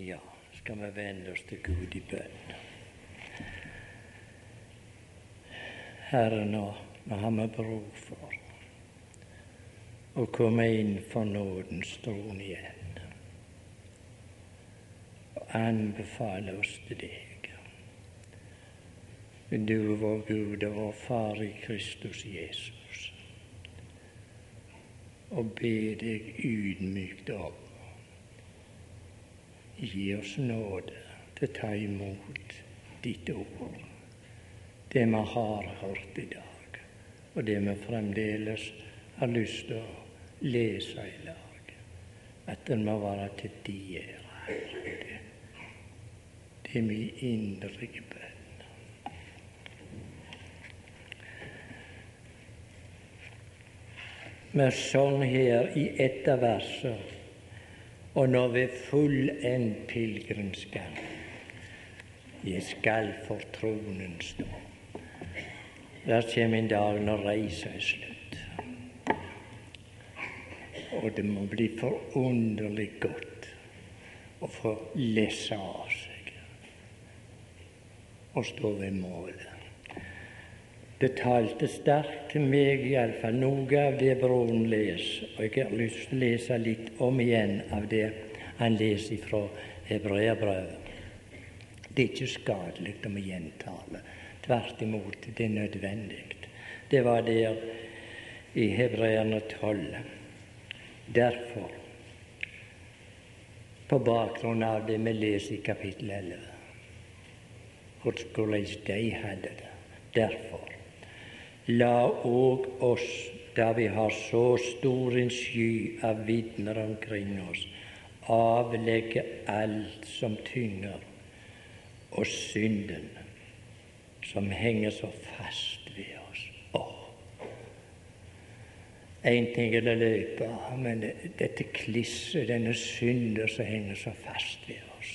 Ja, skal vi vende oss til Gud i bønn. Herre, nå, nå har vi bruk for å komme inn for nådens trone igjen og anbefale oss til deg. Du, vår Gud og vår Far i Kristus Jesus, og be deg ydmykt om Gi oss nåde til å ta imot ditt ord, det vi har hørt i dag, og det vi fremdeles har lyst til å lese i lag. At den må være til de ære. Det, er min indre bønn. Vi sang her i ett av versene og når ved fullend pilegrimsgang jeg skal for tronen stå. Der kommer en dag når reisa er slutt. Og det må bli forunderlig godt å få lese av seg og stå ved målet. Det talte sterkt til meg, iallfall noe av det broren leser. Og jeg har lyst til å lese litt om igjen av det han leser fra hebreerbrevet. Det er ikke skadelig om å gjentale. Tvert imot, det er nødvendig. Det var der i Hebreerne 12. Derfor, på bakgrunn av det vi leser i kapittel 11, hvordan de hadde det. Derfor La òg oss, da vi har så stor en sky av vitner omkring oss, avlegge alt som tynger, og synden som henger så fast ved oss. Åh. En ting er det løpe, men dette klisset, denne synder som henger så fast ved oss.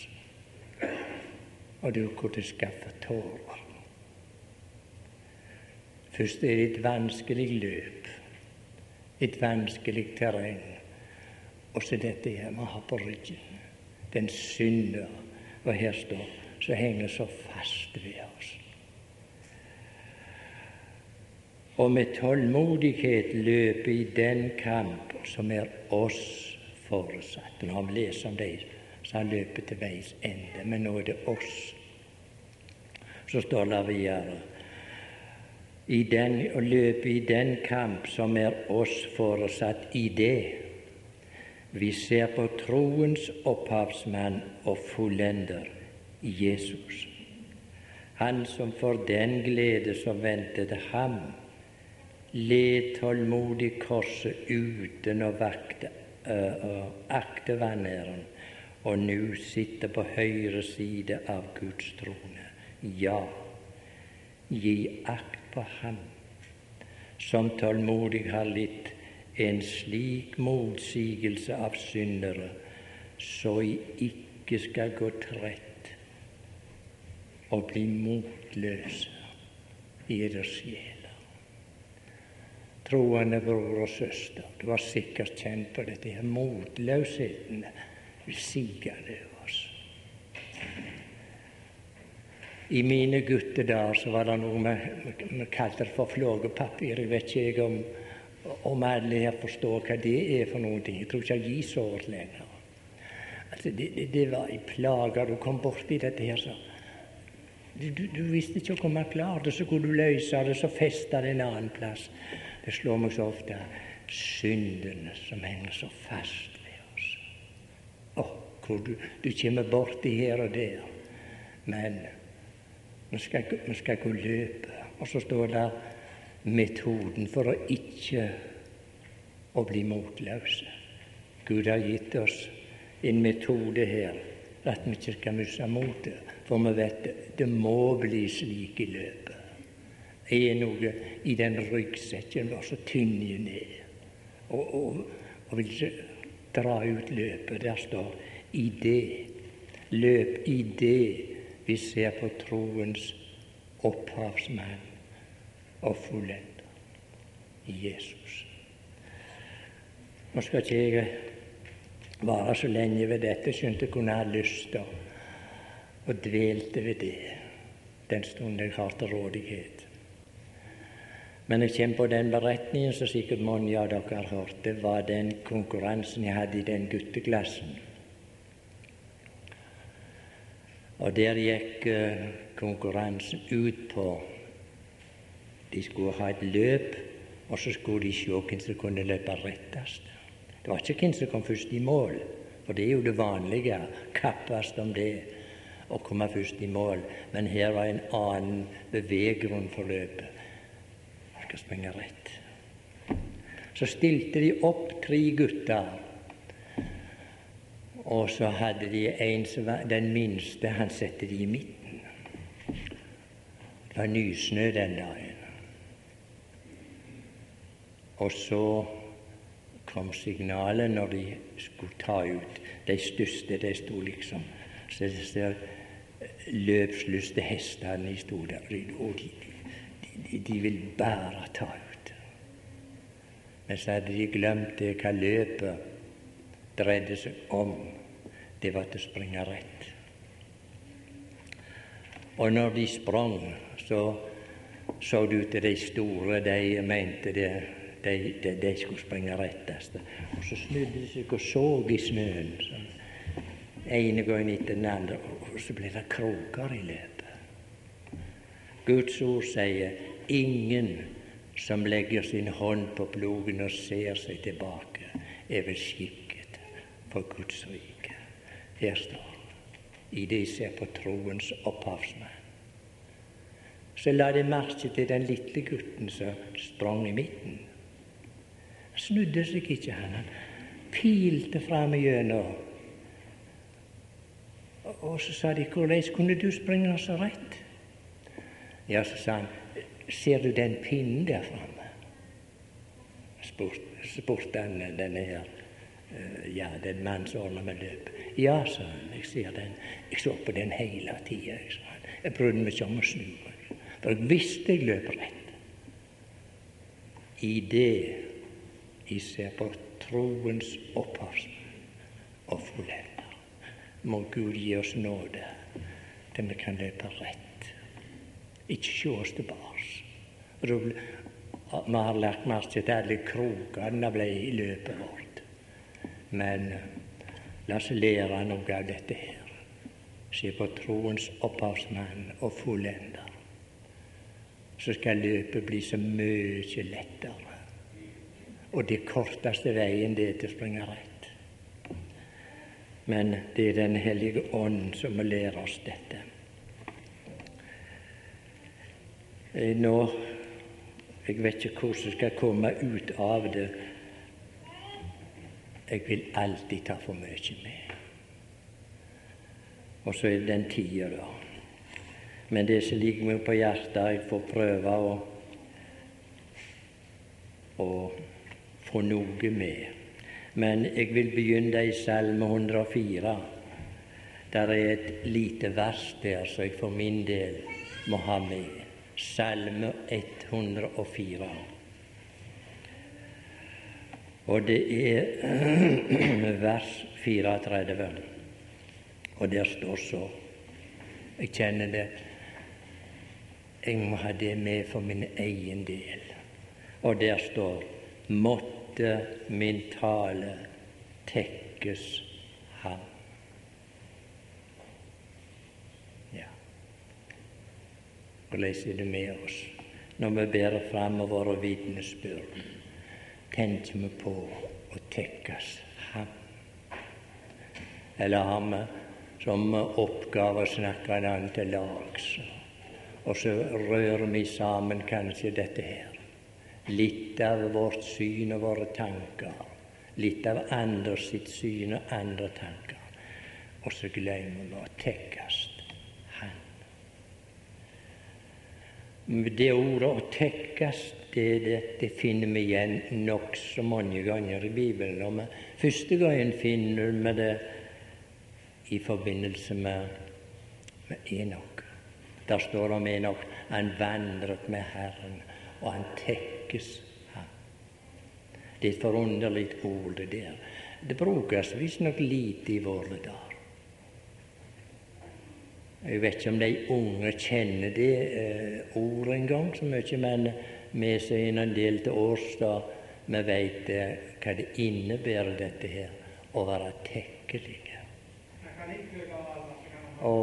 Og du kunne skaffe tårer. Først er det et vanskelig løp, et vanskelig terreng. Og så dette her vi har på ryggen. Den synder, og her står, som henger så fast ved oss. Og med tålmodighet løpe i den kamp som er oss forutsatt. Nå har vi lest om dem som har løpet til veis ende, men nå er det oss. Så står det videre i den, å løpe i den kamp som er oss foresatt i det. Vi ser på troens opphavsmann og fullender, Jesus. Han som for den glede som ventet ham, led tålmodig korset uten å vakte, uh, akte vanæren, og nå sitter på høyre side av Guds trone. Ja, gi akt på Ham som tålmodig har litt en slik motsigelse av syndere, så jeg ikke skal gå trett og bli motløse i deres sjeler. Troende bror og søster, du har sikkert kjent på dette her motløsheten vil sige over oss. I mine guttedager så var det noe vi, kalte for flågepapir. Jeg vet ikke om, om alle her forstår hva det er for noen ting. Jeg tror ikke jeg gir sårt lenger. Altså, det, det, det, var ei plage. Du kom borti dette her, så du, du, visste ikke man klarte det. Så kunne du løse det, så feste det en annen plass. Det slår meg så ofte syndene som henger så fast ved oss. Å, hvor du, du kommer borti her og der. Men vi skal, vi skal gå løpet. Og så står det metoden for å ikke å bli motløse. Gud har gitt oss en metode her at vi ikke skal miste motet. For vi vet det, det må bli slik i løpet. Det er noe i den ryggsekken vår som tynger ned og, og, og vil ikke dra ut løpet. Der står 'i det'. Løp i det vi ser på troens opphavsmann og fullender, Jesus. Nå skal ikke jeg vare så lenge ved dette, Skjønt jeg kunne ha lyst til og dvelte ved det den stunden jeg har til rådighet. Men jeg kommer på den beretningen som sikkert mange av dere har hørt. Det var den konkurransen jeg hadde i den gutteklassen. Og der gikk uh, konkurransen ut på De skulle ha et løp, og så skulle de se hvem som kunne løpe rettest. Det var ikke hvem som kom først i mål, for det er jo det vanlige. Kappes om det å komme først i mål. Men her var en annen beveggrunn for løpet. Jeg skal springe rett. Så stilte de opp tre gutter. Og så hadde de en som var den minste, han satte de i midten. Det var nysnø den dagen. Og så kom signalet når de skulle ta ut de største. De sto liksom så disse løpslyste hestene de sto der, og de, de, de ville bare ta ut. Men så hadde de glemt det hva løpet dreide seg om. Det var til å springe rett. Og når de sprang, så så ut til de store, de mente det, de, de, de skulle springe rettest. Og så snudde de seg og så i snøen. Sånn ene gangen etter den andre, og så ble det kroker i løpet. Guds ord sier ingen som legger sin hånd på plogen og ser seg tilbake, er vel skikket for Guds rike. Her står i det ser på troens opphavsmann. Så la de merke til den lille gutten som sprang i midten. Han snudde seg ikke, han. Han pilte fram igjennom og så sa de, 'Hvordan kunne du springe så rett?' Ja, så sa han, 'Ser du den pinnen der framme?' spurte spurt han denne her ja, den mannen som ordna med løp. 'Ja', sa han, 'jeg ser den. Jeg så på den hele tida'. Jeg brydde meg ikke om å snu meg, for jeg visste jeg løp rett. I det jeg ser på troens opphavsmann og fullender må Gud gi oss nåde til vi kan løpe rett. Ikke se oss tilbake. Vi har lagt merke til alle krokene ble i løpet vårt. Men la oss lære noe av dette her. Se på troens opphavsmann og fullender. Så skal løpet bli så mye lettere. Og det korteste veien det er til å springe rett men det er Den hellige ånd som må lære oss dette. Eh, nå Jeg vet ikke hvordan jeg skal komme ut av det. Jeg vil alltid ta for mye med. Og så er det den tida, da. Men det som ligger meg på hjertet, jeg får prøve å, å få noe med. Men jeg vil begynne i Salme 104. Der er et lite vers der som jeg for min del må ha med. Salme 104. Og det er vers 34. Og der står så Jeg kjenner det Jeg må ha det med for min egen del. Og der står Måtte min tale tekkes ham. Ja. Hvordan er det med oss når vi bærer fram våre vitnesbyrd? Tenker vi på å tekkes ham? Eller har vi som oppgave å snakke en annen til lags? Og så rører vi sammen kanskje dette her litt av vårt syn og våre tanker, litt av andre sitt syn og andre tanker. Og så glemmer vi å tekkes Han. Det ordet 'å tekkast' det, det, finner vi igjen nokså mange ganger i Bibelen. Og med, første gangen finner vi det i forbindelse med, med Enok. Der står det om Enok han vandret med Herren, og han tekkes ham. Det er et forunderlig ord, der. det brukes visstnok lite i våre dager. Jeg vet ikke om de unge kjenner det eh, ordet engang så mye, men vi seg en del til årsdag. vi eh, hva det innebærer, dette her, å være tekkelig. Å,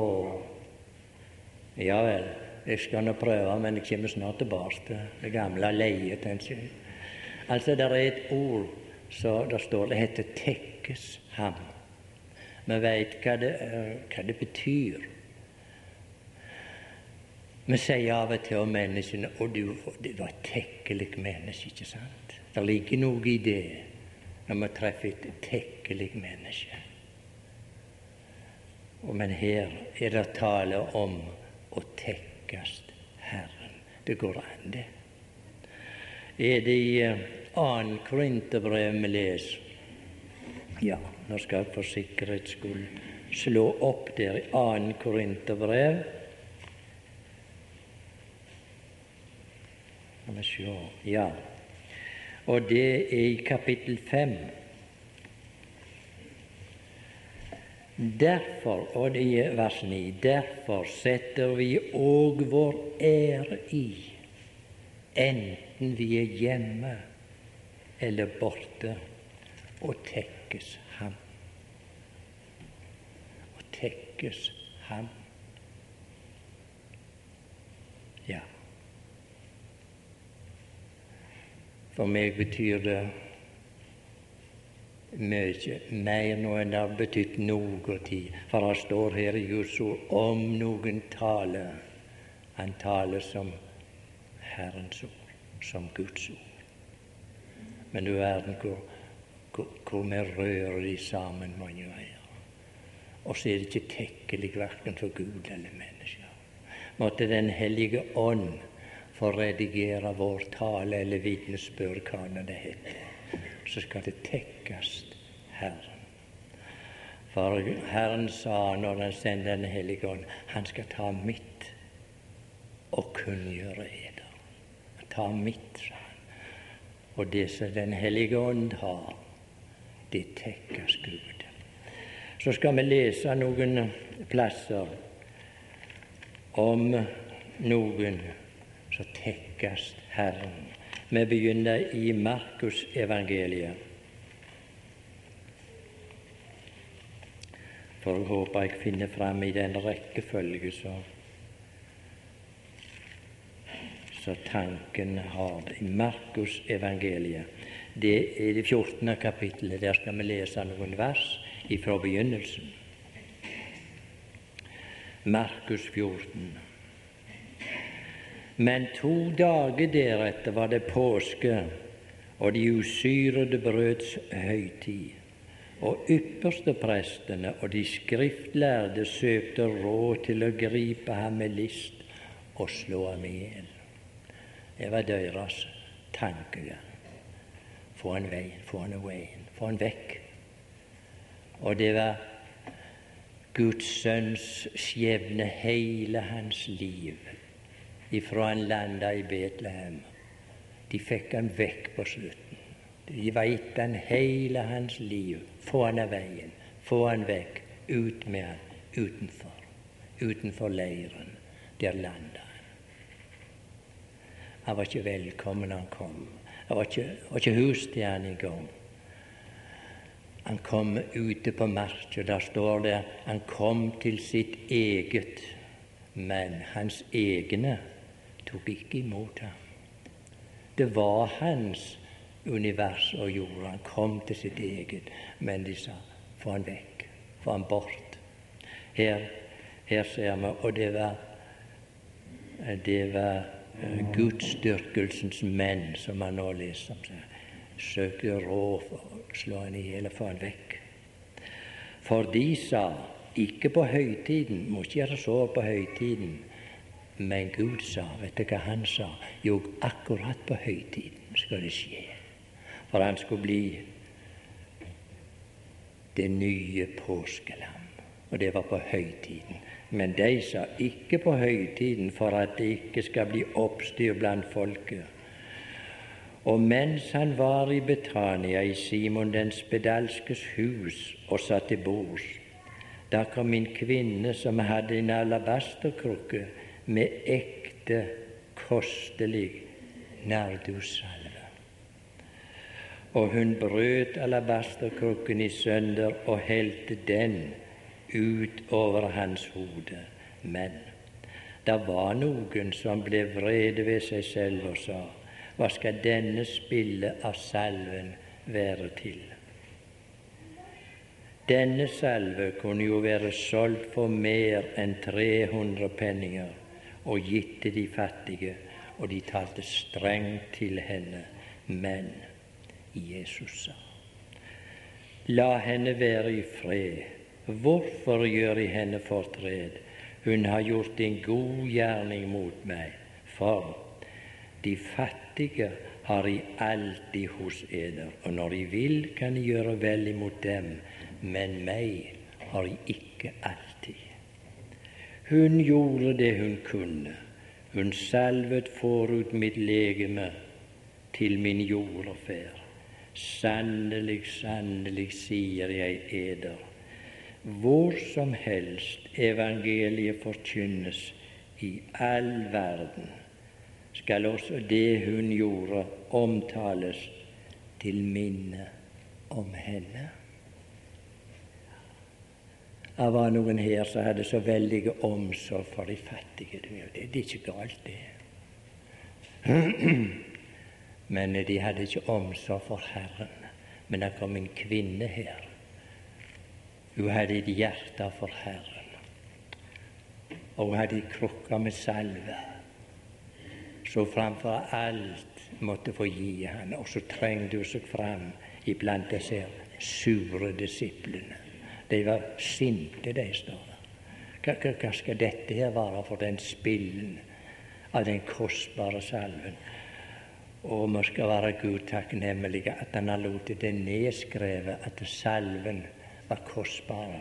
ja vel. Jeg skal nå prøve, men jeg kommer snart tilbake til det gamle leiet. Altså, det er et ord som det står det heter 'tekkes ham'. Vi veit hva, hva, det betyr. Vi sier av og til om menneskene 'Å, du, du var et tekkelig menneske', ikke sant? Det ligger noe i det når vi treffer et tekkelig menneske. Men her er det tale om å tekke Herren. Det går an, det. Er det i annet Korinterbrev vi leser? Ja, nå skal jeg for sikkerhets skyld slå opp der i annet Korinterbrev. Skal vi sjå Ja. Og det er i kapittel fem. Derfor, og det er vers 9, derfor setter vi òg vår ære i, enten vi er hjemme eller borte, og tekkes Ham. Og tekkes Ham. For meg betyr det mye mer nå enn det har betydd noe tid. For det står her i Guds ord om noen taler. Han taler som Herrens ord, som Guds ord. Men du verden hvor, hvor, hvor vi rører de sammen mange veier. Og så er det ikke tekkelig verken for Gud eller mennesker. Måtte Den hellige ånd få redigere vår tale eller vitnesbyrd, hva det heter så skal det tekkes Herren. For Herren sa når han sendte Den hellige ånd, han skal ta mitt og kunngjøre eder. Ta mitt, sa han. Og det som Den hellige ånd har, det tekkes Gud. Så skal vi lese noen plasser om noen som tekkes Herren. Vi begynner i Markusevangeliet. For jeg håper jeg finner fram i den rekkefølge så, så tanken har det. I Markusevangeliet. Det er det 14. kapittelet. Der skal vi lese noen vers ifra begynnelsen. Markus 14. Men to dager deretter var det påske og de usyrede brøds høytid. Og ypperste prestene og de skriftlærde søkte råd til å gripe ham med list og slå ham i hjel. Det var deres tankegang. Få han vei, få han away, få han vekk. Og det var Guds sønns skjebne, hele hans liv ifra han landa i Betlehem. De fikk han vekk på slutten. De veit han hele hans liv. Få han av veien, få han vekk. Ut med han utenfor. Utenfor leiren. Der landa han. Han var ikke velkommen han kom. Det var ikke, var ikke hus til han engang. Han kom ute på marka. Der står det han kom til sitt eget, men hans egne tok ikke imot ham. Det var hans univers og jorda. Han kom til sitt eget, men de sa få han vekk, få han bort. Her, her ser vi, og det var, det var uh, gudsdyrkelsens menn, som man nå leser om. Søkte råd for å slå han i hjel og få han vekk. For de sa ikke på høytiden, må ikke gjøre sår på høytiden, men Gud sa, vet du hva han sa? Jo, akkurat på høytiden skal det skje. For han skulle bli det nye påskelam. Og det var på høytiden. Men de sa ikke på høytiden for at det ikke skal bli oppstyr blant folket. Og mens han var i Betania, i Simon den spedalskes hus, og satt til bords, da kom en kvinne som hadde en alabasterkrukke med ekte, kostelig nardussalve. Og hun brøt alabasterkrukken i sønder og helte den ut over hans hode. Men det var noen som ble vrede ved seg selv og sa:" Hva skal denne spille av salven være til? Denne salve kunne jo være solgt for mer enn 300 penninger og gitt til de fattige, og de talte strengt til henne. Men Jesus sa, La henne være i fred. Hvorfor gjør I henne fortred? Hun har gjort en god gjerning mot meg. For de fattige har I alltid hos eder, og når I vil, kan I gjøre vel imot dem, men meg har I ikke alltid. Hun gjorde det hun kunne. Hun salvet forut mitt legeme til min jordferd. Sannelig, sannelig, sier jeg eder, hvor som helst evangeliet forkynnes i all verden, skal også det hun gjorde, omtales til minne om henne. Det var noen her som hadde så veldig omsorg for de fattige. Det er ikke galt, det. Men de hadde ikke omsorg for Herren. Men det kom en kvinne her. Hun hadde et hjerte for Herren. Og hun hadde krukka med salve så framfor alt måtte få gi han. Og så trengte hun seg fram iblant disse sure disiplene. De var sinte, de står der. Hva, skal dette her være for den spillen av den kostbare salven? Og vi skal være Gud takknemlige at Han har latt det nedskrevet at salven var kostbar.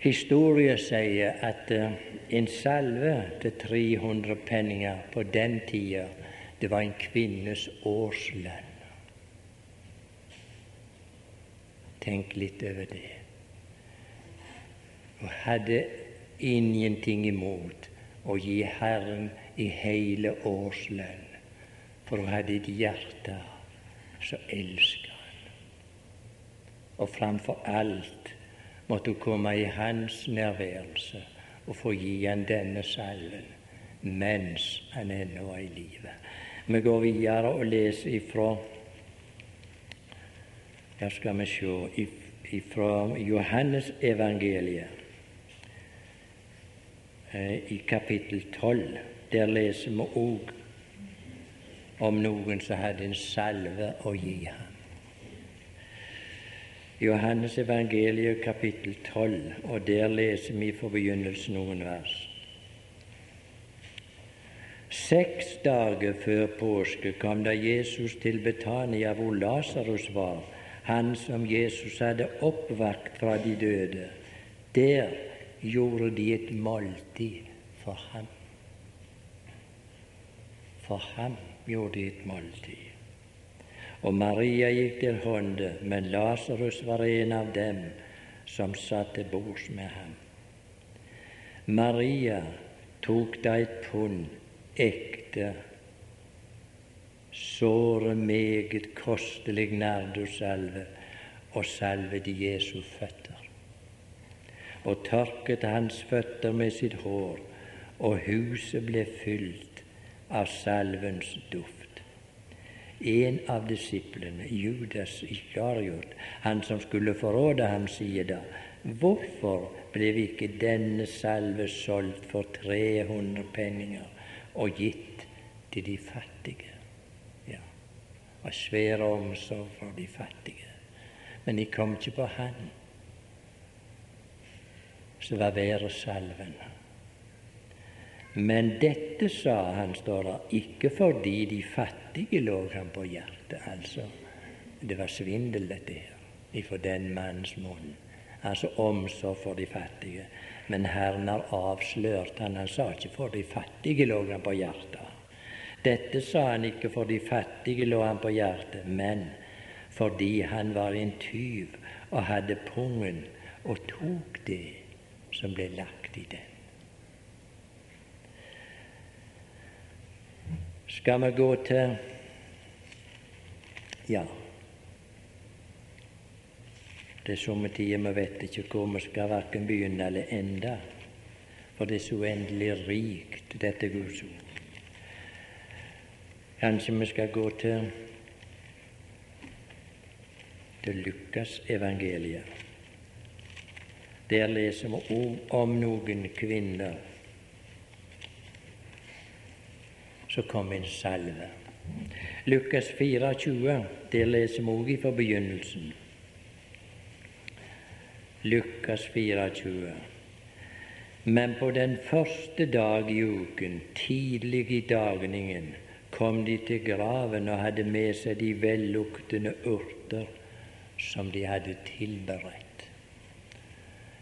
Historien sier at uh, en salve til 300 penninger på den tida, det var en kvinnes årslønn. Tenk litt over det. Hun hadde ingenting imot å gi Herren i hele årslønn, for hun hadde et hjerte som elska Han. Og framfor alt måtte hun komme i hans nærværelse og få gi han denne salven mens han ennå er i live. Vi går videre og leser ifra Her skal vi se ifra Johannes evangeliet i kapittel 12. Der leser vi òg om noen som hadde en salve å gi ham. Johannes evangeliet kapittel 12, og der leser vi for begynnelsen noen vers. Seks dager før påske kom da Jesus til Betania, hvor Lasarus var, han som Jesus hadde oppvakt fra de døde. Der gjorde de et måltid for ham. For ham gjorde de et måltid. Og Maria gikk til hånde, men Lasarus var en av dem som satt til bords med ham. Maria tok da et pund ekte, såre meget kostelig nardussalve og salvet Jesu føtter, og tørket hans føtter med sitt hår, og huset ble fylt av salvens duft en av disiplene, Judas Iskariot, han som skulle forråde ham, sier da Hvorfor ble ikke denne salve solgt for 300 penninger og gitt til de fattige? Ja, og svære omsorg for de fattige. Men de kom ikke på han som var væresalven. Men dette sa han, står det, ikke fordi de fattige lå ham på hjertet. Altså, det var svindel, dette her, ifra den mannens munn. Altså omsorg for de fattige. Men Herren har avslørt han. Han sa ikke for de fattige lå han på hjertet. Dette sa han ikke for de fattige, lå han på hjertet, men fordi han var en tyv og hadde pungen og tok det som ble lagt i den. Skal vi gå til Ja. Det er somme tider vi vet ikke hvor vi skal verken begynne eller ende, for det er så uendelig rikt, dette Guds ord. Kanskje vi skal gå til til Lukas evangeliet. Der leser vi om, noen kvinner så kom en salve. Lukas 24, der leser vi også fra begynnelsen. Lukas 24. Men på den første dag i uken, tidlig i dagningen, kom de til graven og hadde med seg de velluktende urter som de hadde tilberedt.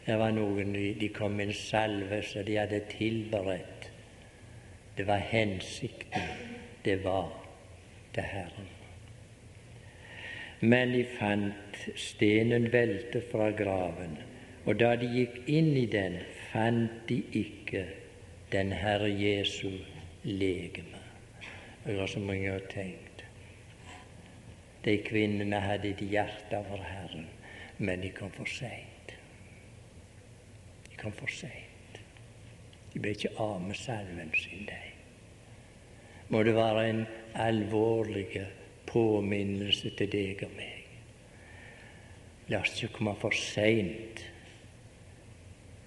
Det var noen, De kom med en salve som de hadde tilberedt det var hensikten. Det var til Herren. Men de fant stenen velte fra graven, og da de gikk inn i den, fant de ikke den Herre Jesu legeme. Jeg har så mange tenkt. De kvinnene hadde et hjerte for Herren, men de kom for seint. Kom for seint. De ble ikke av med salven sin, de. Må det være en alvorlig påminnelse til deg og meg. La oss ikke komme for seint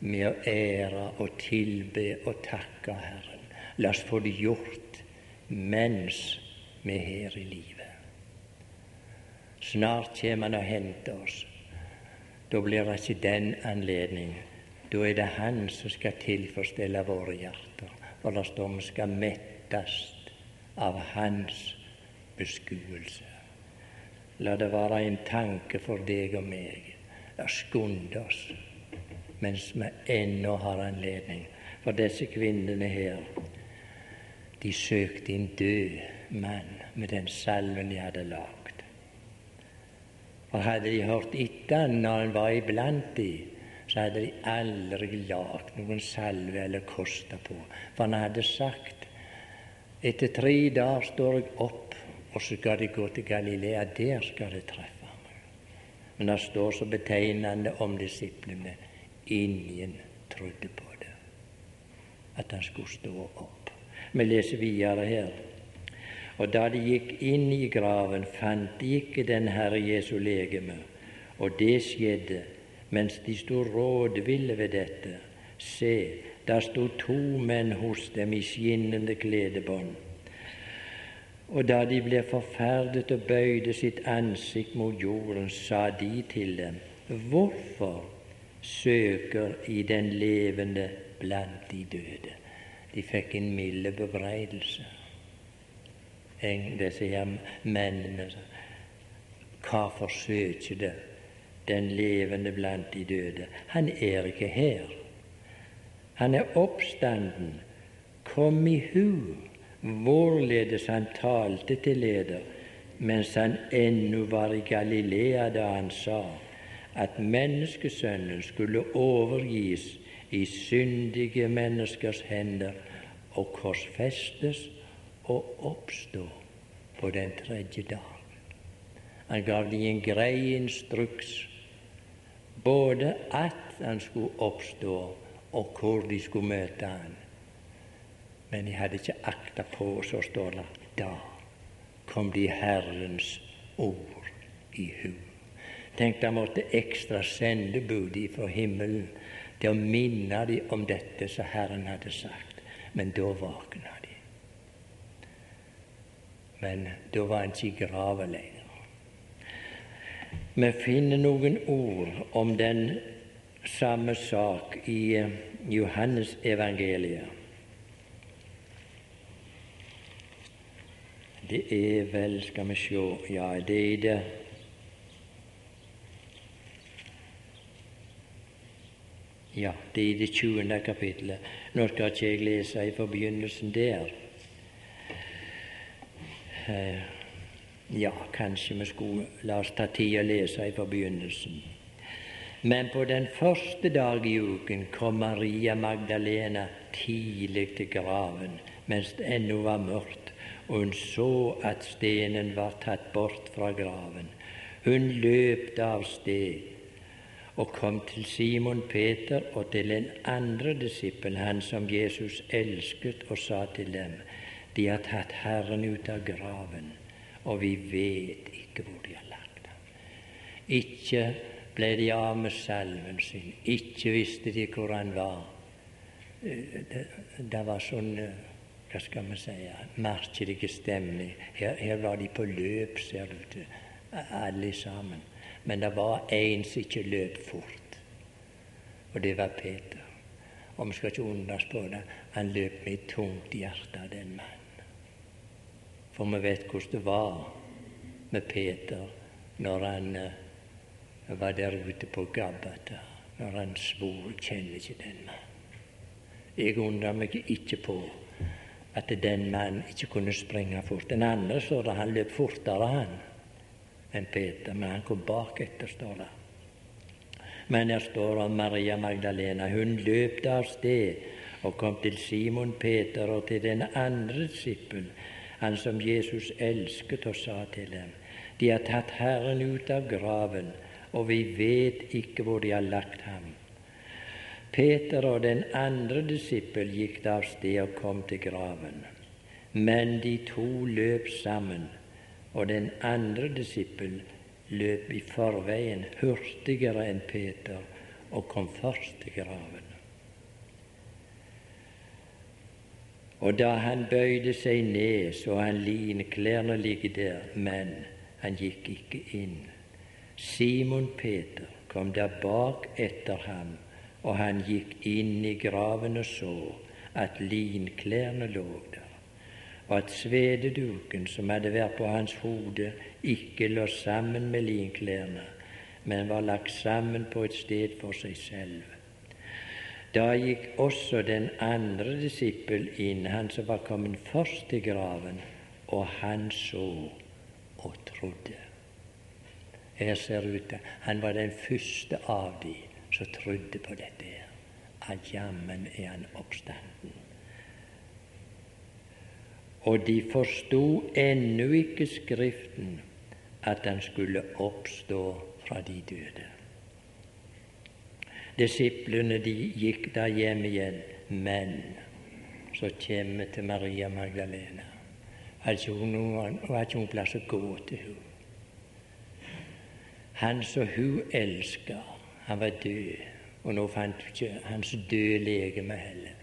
med å ære og tilbe og takke Herren. La oss få det gjort mens vi er her i livet. Snart kommer Han og henter oss. Da blir det ikke den anledning da er det Han som skal tilfredsstille våre hjerter. For det står vi skal mettes av Hans beskuelse. La det være en tanke for deg og meg. La oss skunde oss mens vi ennå har anledning. For disse kvinnene her, de søkte en død mann med den salven de hadde lagd. For hadde de hørt etter når han var iblant dem, så hadde de aldri lagd noen salve eller kosta på. For han hadde sagt etter tre dager står jeg opp, og så skal de gå til Galilea. Der skal de treffe meg. Men det står så betegnende om disiplene. Ingen trodde på det, at han skulle stå opp. Vi leser videre her. Og da de gikk inn i graven, fant de ikke den Herre Jesu legeme. Og det skjedde mens de sto rådville ved dette, se, da sto to menn hos dem i skinnende kledebånd. Og da de ble forferdet og bøyde sitt ansikt mot jorden, sa de til dem, Hvorfor søker i den levende blant de døde? De fikk en mild bebreidelse, disse her mennene. Hvorfor søker det den levende blant de døde. Han er ikke her. Han er oppstanden. Kom i hu hvorledes han talte til leder mens han ennå var i Galilea da han sa at menneskesønnen skulle overgis i syndige menneskers hender og korsfestes og oppstå på den tredje dag. Han gav dem en grei instruks både at han skulle oppstå, og hvor de skulle møte han. Men de hadde ikke akta på, så står det da kom de Herrens ord i hu. Tenk, da måtte ekstra sendebud fra himmelen til å minne de om dette som Herren hadde sagt. Men da våkna de. Men da var han ikke i grava lenger. Vi finner noen ord om den samme sak i eh, Johannes evangeliet. Det er vel, skal vi se Ja, det er det Ja, det er i det 20. kapittelet. Nå skal ikke jeg lese i forbegynnelsen der. eh, Ja, kanskje vi skulle la oss ta tid å lese fra begynnelsen. Men på den første dag i uken kom Maria Magdalena tidlig til graven mens det ennå var mørkt, og hun så at stenen var tatt bort fra graven. Hun løp av sted og kom til Simon Peter og til den andre disippel, han som Jesus elsket, og sa til dem:" De har tatt Herren ut av graven og vi vet ikke hvor de har lagt ham. Ikke ble de av med salven sin, ikke visste de hvor han var. Eh, det, det var sånn eh, hva skal vi si, merkelig stemning. Her, her, var de på løp, ser du til, alle sammen. Men det var én som ikke løp fort, og det var Peter. Og vi skal ikke undres på det, han løp med et tungt hjerte, den mannen. For vi vet hvordan det var med Peter når han uh, var der ute på Gabbata, når han svor 'kjenner ikke den mannen'. Jeg undrer meg ikke på at den mannen ikke kunne springe fort. Den andre står det han løp fortere han enn Peter, men han kom bak etter, står det. Men her står om Maria Magdalena. Hun løp av sted og kom til Simon Peter og til den andre disippelen han som Jesus elsket, og sa til dem:" De har tatt Herren ut av graven, og vi vet ikke hvor de har lagt ham. Peter og den andre disippel gikk av sted og kom til graven. Men de to løp sammen, og den andre disippel løp i forveien hurtigere enn Peter og kom først til graven. Og da han bøyde seg ned, så han linklærne ligge der, men han gikk ikke inn. Simon Peter kom der bak etter ham, og han gikk inn i graven og så at linklærne lå der, og at svededuken som hadde vært på hans hode, ikke lå sammen med linklærne, men var lagt sammen på et sted for seg selv. Da gikk også den andre disippel inn, han som var kommet først til graven, og han så og trodde. Her ser ut til Han var den første av de som trodde på dette, at jammen er han oppstanden. Og de forsto ennå ikke Skriften, at han skulle oppstå fra de døde. Disiplene de gikk da hjem igjen, men så kommer vi til Maria Magdalena. Altså, hun, noen, ikke noen plass å gå til hun. Han som hun elska, han var død, og nå fant hun ikke hans døde legeme heller.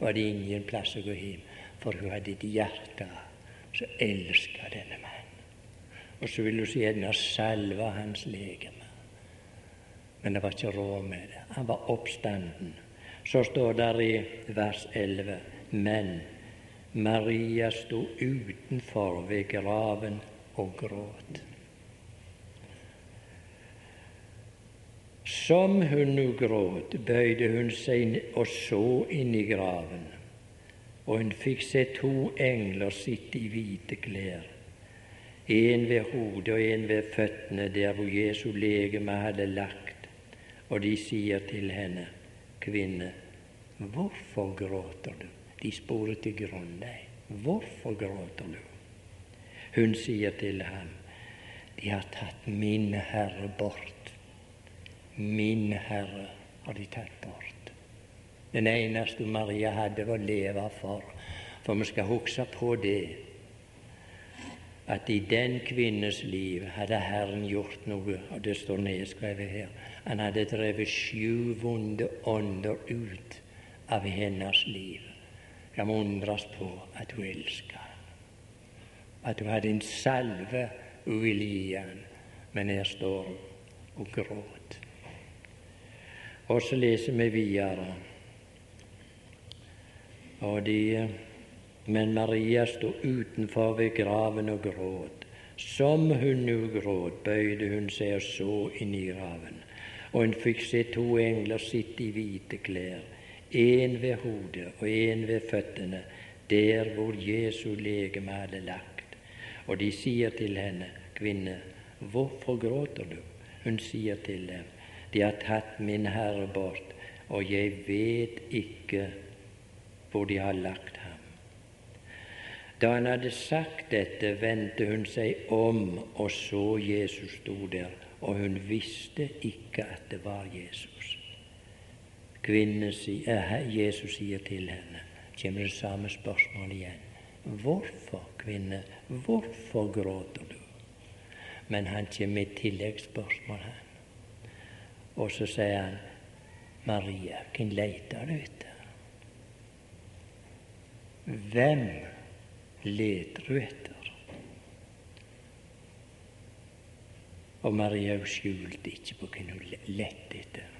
Var det ingen plass å gå hjem, for hun hadde et hjerte som elska denne mannen. Og så ville hun gjerne salve hans legeme men det var ikke råd med det. Han var oppstanden. Så står det i vers 11.: Men Maria sto utenfor ved graven og gråt. Som hun nå gråt, bøyde hun seg og så inn i graven, og hun fikk se to engler sitte i hvite klær, en ved hodet og en ved føttene, der hvor Jesu legeme hadde lagt og de sier til henne, kvinne, hvorfor gråter du? De sporer til grunn. Hvorfor gråter du? Hun sier til ham, de har tatt min Herre bort. Min Herre har de tatt bort. Den eneste Maria hadde å leve for. For vi skal huske på det at i den kvinnes liv hadde Herren gjort noe, og det står nedskrevet her. Han hadde drevet sju vonde ånder ut av hennes liv. Det må undres på at hun elsker. At hun hadde en salve hun ville gi ham. Men her står hun og gråt. Og så leser vi videre. Og de men Maria sto utenfor ved graven og gråt. Som hun nå gråt, bøyde hun seg og så inn i graven. Og hun fikk se to engler sitte i hvite klær, en ved hodet og en ved føttene, der hvor Jesu legeme hadde lagt. Og de sier til henne, kvinne, hvorfor gråter du? Hun sier til dem, de har tatt min Herre bort, og jeg vet ikke hvor de har lagt. Da han hadde sagt dette, vendte hun seg om og så Jesus sto der, og hun visste ikke at det var Jesus. Kvinne, eh, Jesus sier til henne, kommer det samme spørsmålet igjen. Hvorfor, kvinne, hvorfor gråter du? Men han kommer med et tilleggsspørsmål, han. Og så sier han, Maria, hvem leter du etter? Hvem leter du etter? Og Maria skjulte ikke på hvem hun lette etter.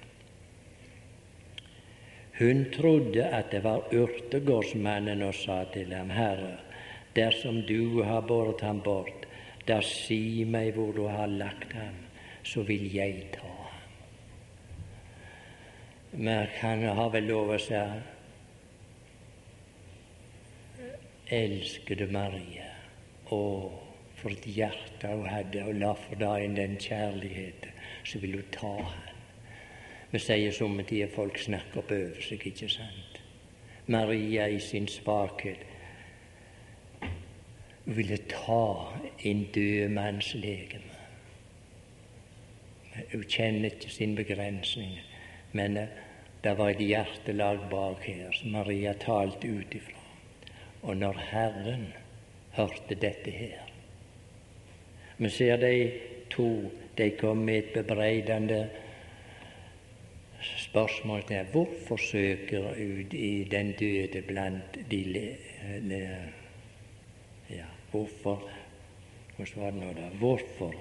Hun trodde at det var urtegårdsmannen og sa til ham, Herre, dersom du har båret ham bort, da si meg hvor du har lagt ham, så vil jeg ta ham. Men han har vel lov å si Elskede Maria, å, for et hjerte hun hadde, og la for dagen den kjærligheten, så vil hun ta han. Vi sier somme tider folk snakker opp over seg, ikke sant? Maria i sin svakhet ville ta en død manns legeme. Hun kjenner ikke sin begrensning, men eh, det var et hjertelag bak her som Maria talte ut ifra. Og når Herren hørte dette her Vi ser de to, de kom med et bebreidende spørsmål til hvorfor søker ut i den døde blant de le, ja, Hvorfor Hvordan var det nå, da? Hvorfor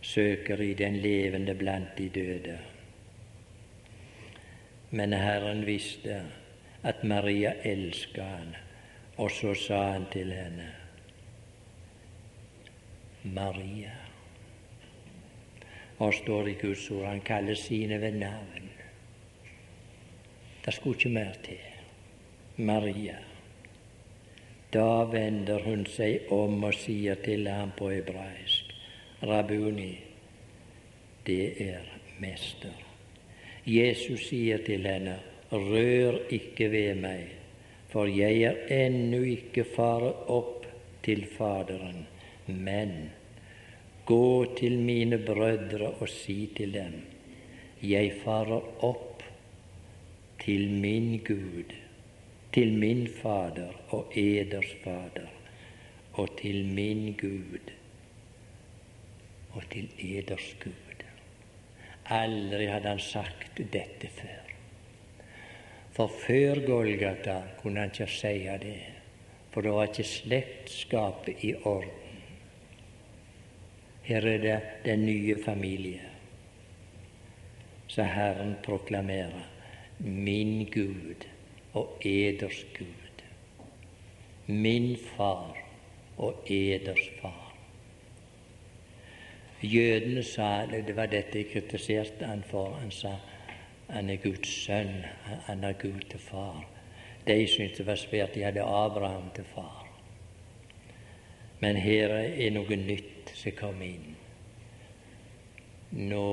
søker i den levende blant de døde? Men Herren visste at Maria elska han, og så sa han til henne Maria og står i Guds ord. Han kaller sine ved navn. Det skulle ikke mer til. Maria. Da vender hun seg om og sier til ham på hebraisk, Rabuni, det er mester. Jesus sier til henne, rør ikke ved meg, for jeg er ennå ikke faret opp til Faderen, men Gå til mine brødre og si til dem, jeg farer opp til min Gud, til min Fader og eders Fader, og til min Gud og til eders Gud. Aldri hadde han sagt dette før. For før Golgata kunne han ikke si det, for det var ikke slektskapet i orden. Her er det den nye familie. Så Herren proklamerer min Gud og eders Gud. Min far og eders far. Jødene sa det var dette jeg kritiserte han for. Han sa han er Guds sønn, han er Gud til far. De syntes det var svært de hadde Abraham til far. Men her er noe nytt som kom inn. Nå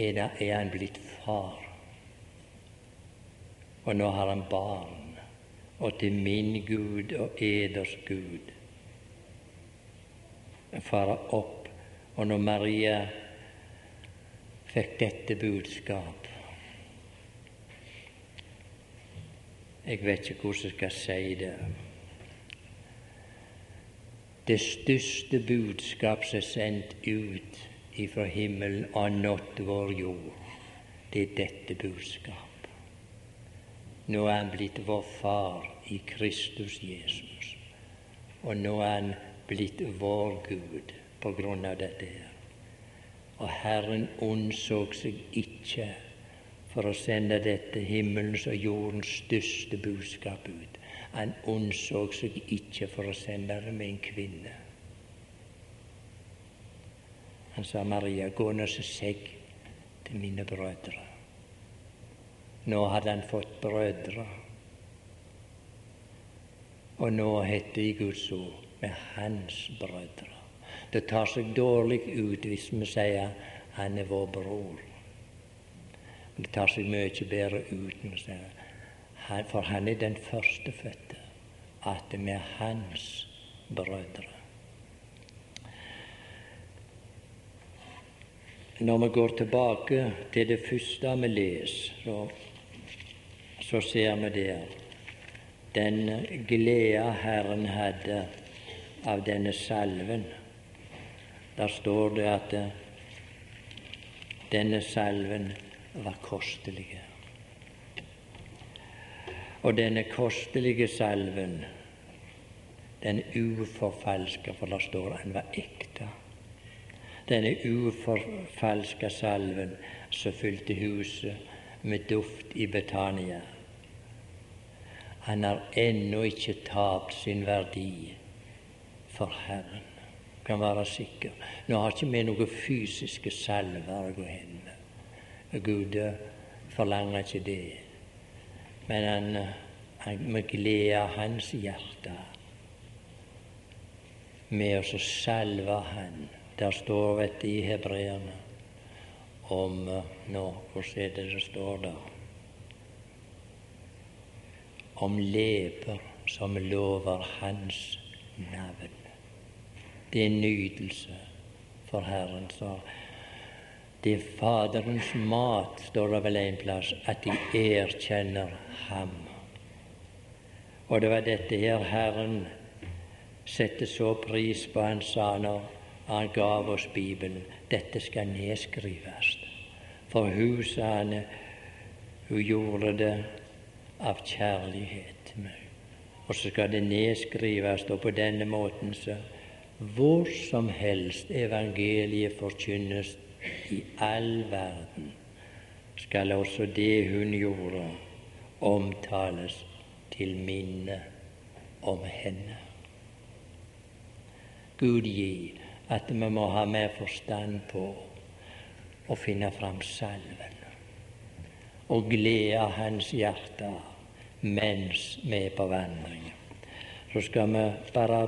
er, det, er han blitt far, og nå har han barn. Og til min Gud og eders Gud fare opp. Og når Maria fikk dette budskap Jeg vet ikke hvordan jeg skal si det det største budskap som er sendt ut ifra himmelen og nådd vår jord, det er dette budskap. Nå er han blitt vår far i Kristus Jesus, og nå er han blitt vår Gud på grunn av dette her. Og Herren ondsåg seg ikke for å sende dette himmelens og jordens største budskap ut. Han ondsåg seg ikke for å sende det med en kvinne. Han sa, 'Maria, gå nå så segg til mine brødre.' Nå hadde han fått brødre. og nå heter det i Guds ord med hans brødre. Det tar seg dårlig ut hvis vi sier han er vår bror. Det tar seg mye bedre ut når vi sier for han er den førstefødte, at vi er hans brødre. Når vi går tilbake til det første vi leser, så, så ser vi der den glede Herren hadde av denne salven. Der står det at eh, denne salven var kostelig. Og denne kostelige salven, den uforfalska, for der står han var ekte. Denne uforfalska salven som fylte huset med duft i Betania. Han har ennå ikke tapt sin verdi for Herren. Kan være sikker. Nå har ikke vi noen fysiske salver å gå hen med. Gud forlanger ikke det. Men han, han med glede hans hjerte med å salve Han. Der står det i hebreerne om Nå, hvordan er det det står der? Om leper som lover Hans navn. Det er nytelse for Herren. Så det er Faderens mat, står det vel en plass, at de erkjenner Ham. Og det var dette her Herren sette så pris på. Han sa når han gav oss Bibelen, dette skal nedskrives. For hun, sa han, hun gjorde det av kjærlighet. Og så skal det nedskrives, og på denne måten så hvor som helst evangeliet forkynnes i all verden, skal også det hun gjorde, omtales til minne om henne. Gud gi at vi må ha mer forstand på å finne fram salven og glede hans hjerte mens vi er på vandring. Så skal vi bare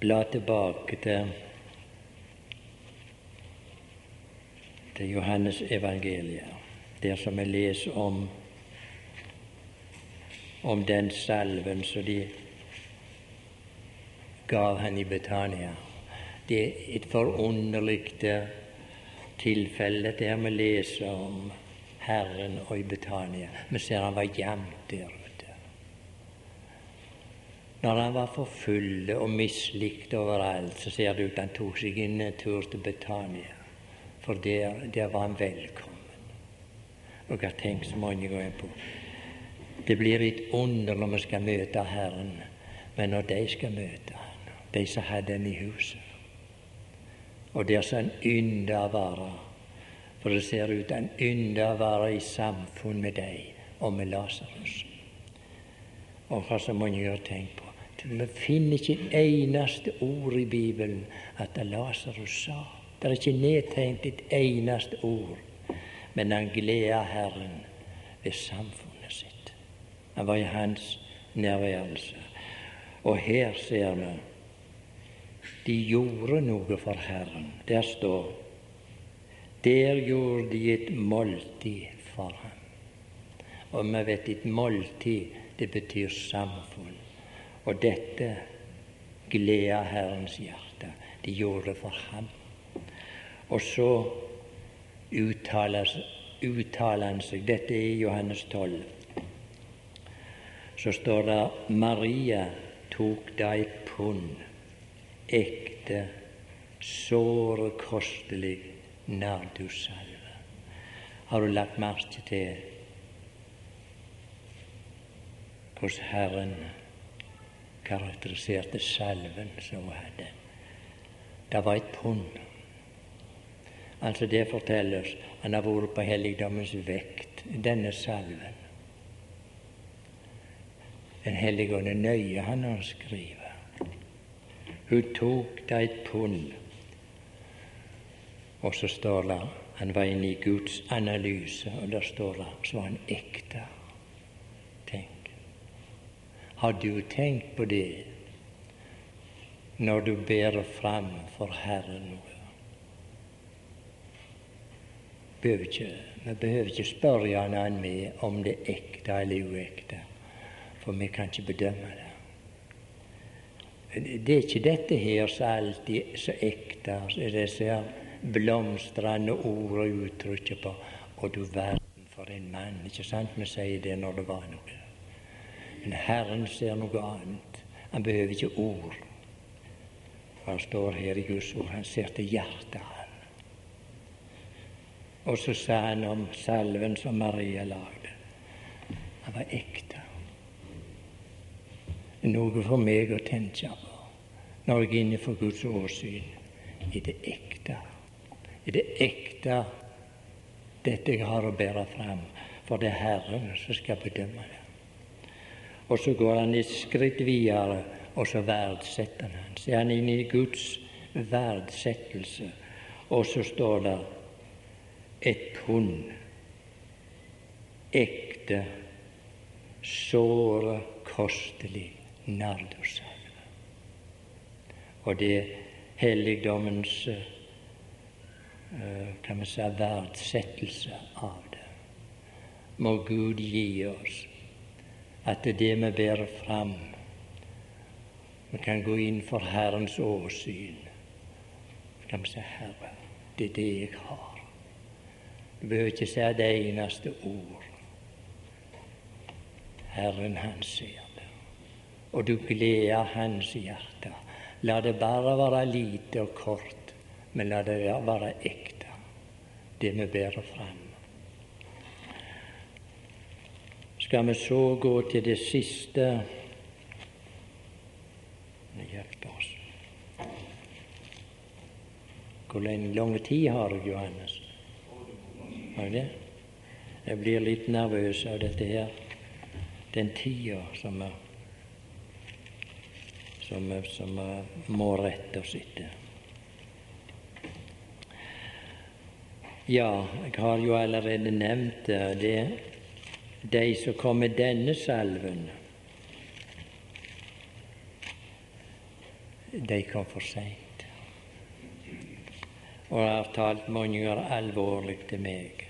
bla tilbake til, til Johannes evangeliet, der som vi leser om om den salven som de gav han i Betania. Det er et forunderlig tilfelle der vi leser om Herren og i Betania. Vi ser han var gjemt der. Når han var for full og mislikt overalt, så ser det ut han tok seg inn en tur til Betania. For der, der var han velkommen. Og jeg har tenkt så mange ganger på Det blir et under når vi skal møte Herren, men når de skal møte Han, de som hadde Han i huset Og der som han ynder å være for det ser ut han ynder å være i samfunn med deg og med Lasarus. Og hva så mange har tenkt på. Vi finner ikke eneste ord i Bibelen at Lasarus sa. Det er ikke nedtegnet et eneste ord. Men han gleda Herren ved samfunnet sitt. Han var i hans nærværelse. Og her ser vi de gjorde noe for Herren. Der står der gjorde de et måltid for ham. Og vi vet et måltid, det betyr samfunn. Og dette gleda Herrens hjerte. De gjorde det for ham. Og så uttaler, han seg Dette er Johannes 12. Så står det Maria tok da et pund ekte, såre kostelig nardussalve. Har du lagt merke til hvordan Herren karakteriserte salven som hun hadde? Det var et pund. Altså Det forteller oss han har vært på helligdommens vekt, denne salven. Den hellige ånd er nøye han har skrevet. Hun tok da et pund og så står det han var inne i Guds analyse, og der står det så var han ekte. Har du tenkt på det når du bærer fram for Herren noe? Vi behøver ikke spørre han annen med om det er ekte eller uekte, for vi kan ikke bedømme det. Det er ikke dette her som alltid er så ekte, disse blomstrende ord og uttrykk på Og du verden for en mann'. Ikke sant vi sier det når det var noe. Men Herren ser noe annet. Han behøver ikke ord. For Han står her i Guds ord. Han ser til hjertet, han. Og så sa han om salven som Maria lagde. Han var ekte. Noe for meg å tenke på når jeg er inne for Guds åsyn. I det ekte? I det ekte dette jeg har å bære fram? For det er Herren som skal bedømme det. Og så går han et skritt videre, og så verdsetter han. Så er han inne i Guds verdsettelse. Og så står det et pund ekte, såre kostelig nardosalve. Og det er helligdommens eh, kan vi si, verdsettelse av det. Må Gud gi oss at det er det vi bærer fram Vi kan gå inn for Herrens åsyn. Så kan vi si, Herre, det er det jeg har. Du behøver ikke si det eneste ord. Herren, han ser det. Og du gleder hans hjerte. La det bare være lite og kort, men la det være ekte, det vi bærer fram. Skal vi så gå til det siste Hjelp oss. Hvor lang tid har du, Johannes? Har det? Jeg blir litt nervøs av dette her. Den tida som er som, som må rette oss etter. Ja, jeg har jo allerede nevnt det. De som kom med denne salven, de kom for seint. Og har talt mange ganger alvorlig til meg.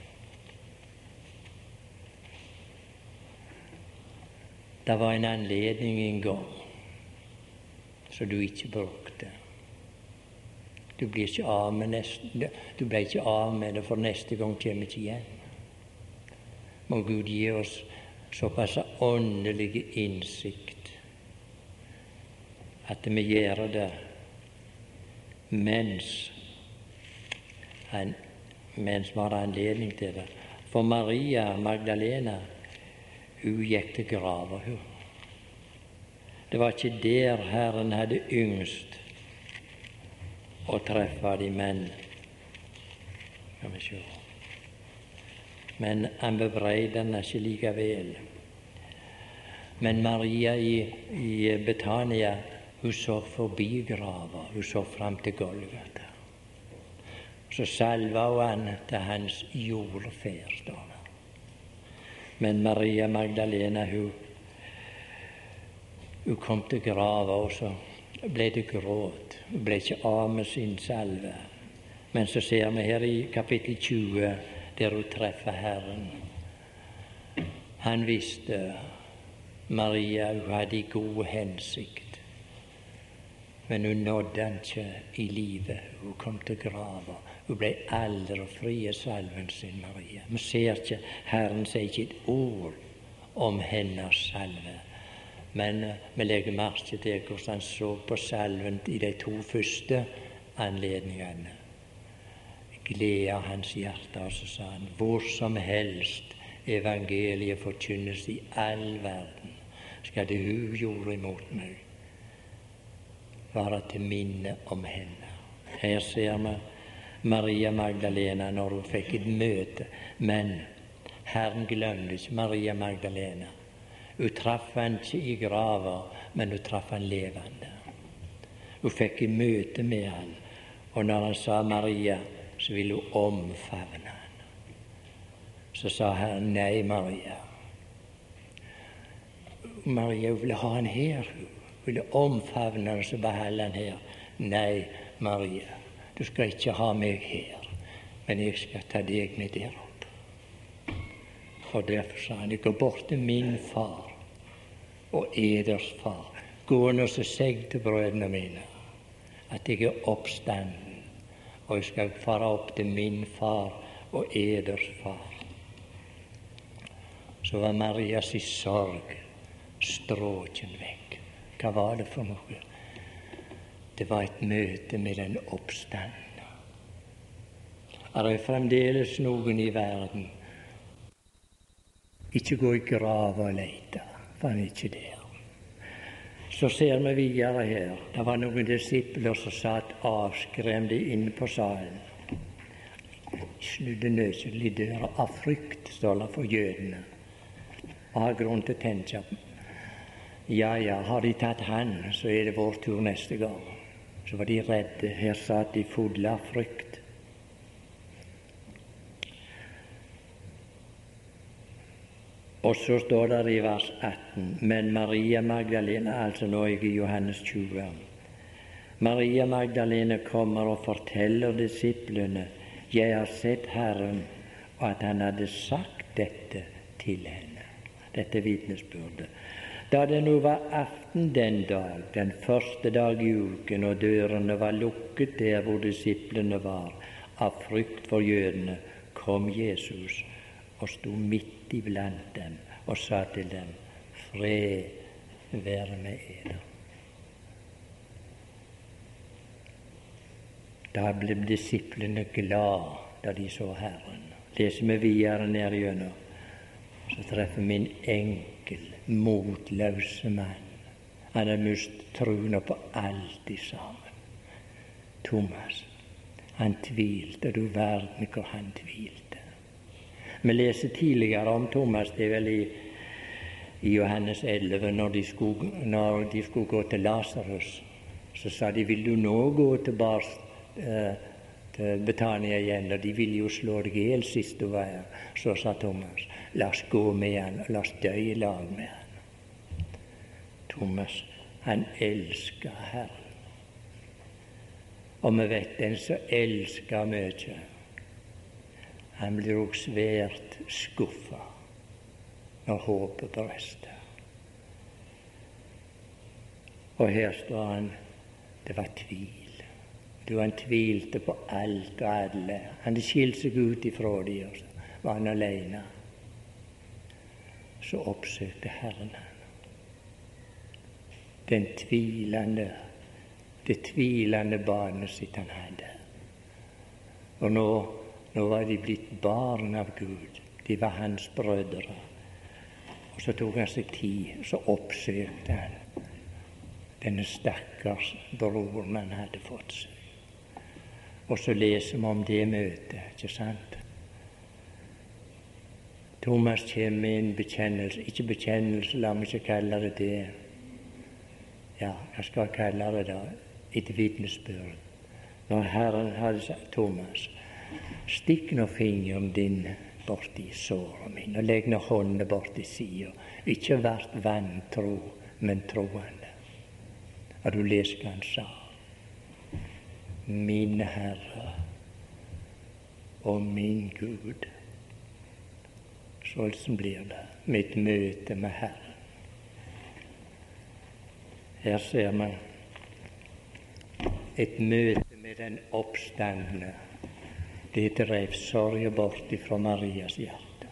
Det var en anledning en gang som du ikke brukte. Du blir ikke av med neste, du ble ikke av med det, for neste gang kommer ikke igjen. Må Gud gi oss såpass åndelig innsikt at vi gjør det mens mens vi har anledning til det. For Maria Magdalena hun gikk til grava, hun. Det var ikke der Herren hadde yngst å treffe de menn. Skal vi se. Men han bebreider henne ikke likevel. Men Maria i, i Betania hun så forbi grava, hun så fram til Golgata. Så salva hun han til hans jordferd. Men Maria Magdalena hun hun kom til grava, og så ble det gråt. Hun ble ikke av med sin salve. Men så ser vi her i kapittel 20, der hun treffer Herren. Han visste Maria hun hadde i god hensikt, men hun nådde han ikke i livet. Hun kom til grava. Hun ble aldri fri av salven sin, Maria. Vi ser ikke Herren sier ikke et ord om hennes salve. Men eh, vi legger merke til hvordan han så på salven i de to første anledningene. Gleda hans hjerte, og så sa han hvor som helst evangeliet forkynnes i all verden, skal det hun gjorde imot meg, være til minne om henne. Her ser vi Maria Magdalena når hun fikk et møte, men Herren glemte ikke Maria Magdalena. Hun traff han ikke i grava, men hun traff han levende. Hun fikk et møte med han, og når han sa Maria, så ville hun omfavne han. Så sa han nei, Maria. Maria ville ha han her. Hun ville omfavne han og beholde han her. Nei, Maria, du skal ikke ha meg her, men jeg skal ta deg med der opp. For derfor sa han, jeg går bort til min far og eders far. Gå nå og seg til brødrene mine at jeg er oppstanden, og jeg skal fare opp til min far og eders far. Så var Marias sorg stråken vekk. Hva var det for noe? Det var et møte med den oppstandende. Er det fremdeles noen i verden Ikke gå i grava og leite, for han er ikke der. Så ser vi videre her. Det var noen disipler som satt avskremte inne på salen. Snudde nøselig døra av frykt, står det for jødene. Og har grunn til å tenke ja, ja, har de tatt han, så er det vår tur neste gang. Så var de redde. Her satt de fulle av frykt. Og så står det i vers 18 Men Maria Magdalene Altså nå er jeg i Johannes 20. Maria Magdalene kommer og forteller disiplene jeg har sett Herren, og at han hadde sagt dette til henne. Dette vitnesbyrdet. Da det nå var aften den dag, den første dag i uken, og dørene var lukket der hvor disiplene var, av frykt for jødene, kom Jesus og sto midt iblant dem og sa til dem, Fred være med eder. Da ble disiplene glad da de så Herren. Leser vi videre ned gjennom, så treffer vi en enkel motløse mann. Han har mistet troen på alt sammen. Thomas, han tvilte. Du verden hvor han tvilte. Vi leser tidligere om Thomas, det er vel i, i Johannes 11, når de, skulle, når de skulle gå til Lasarus. Så sa de, vil du nå gå tilbake eh, til Betania igjen? Og de ville jo slå deg i hjel sist du var her. Så sa Thomas, la oss gå med han, og la oss dø i lag med han. Thomas, han elsker Herren. Og vi vet den som elsker mye, han blir òg svært skuffa når håpet brister. Og her står han det var tvil. Du, han tvilte på alt og alle. Han hadde skilt seg ut ifra dem, og så var han alene. Så oppsøkte Herren han den tvilende, det tvilende barnet sitt han hadde. Og nå, nå var de blitt barn av Gud. De var hans brødre. Og så tok han seg tid, så oppsøkte han denne stakkars broren han hadde fått seg. Og så leser vi om det møtet, ikke sant? Thomas kommer med en bekjennelse, ikke bekjennelse, la meg ikke kalle det det ja, jeg skal kalle det da et vitnesbyrd. Når Herren hadde sagt Thomas, stikk nå fingeren din borti såret min, og legg nå hånda borti sida. Ikke vært vantro, men troende. Har du lest hva han sa? Min Herre og min Gud. Sånn blir det mitt møte med Herren. Her ser vi et møte med den oppstandende. Det drev sorgen bort ifra Marias hjerte.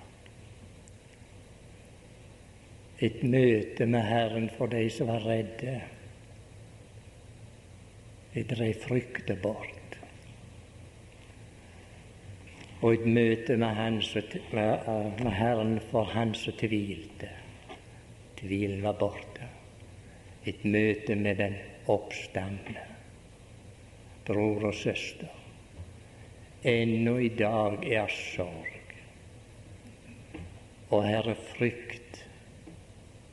Et møte med Herren for de som var redde. Det drev frykten bort. Og et møte med, han med Herren for Han som tvilte. Tvilen var borte et møte med den oppstandne. Bror og søster, ennå i dag er sorg, og her er frykt,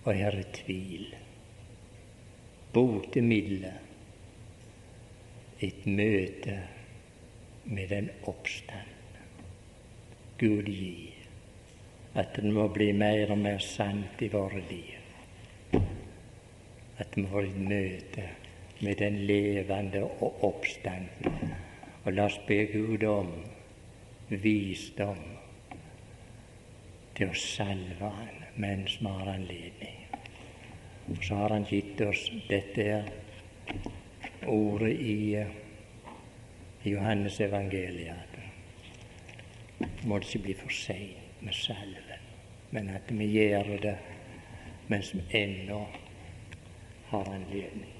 og her er tvil. Botemiddelet et møte med den oppstandne. Gud gi at det må bli mer og mer sant i våre liv. at vi får et møte med den levende og oppstanden. Og la oss be Gud om visdom til å salve Han mens vi har anledning. Og så har Han gitt oss dette ordet i Johannes evangeliet. Må det ikke bli for seint med salven, men at vi gjør det mens vi ennå har anledning.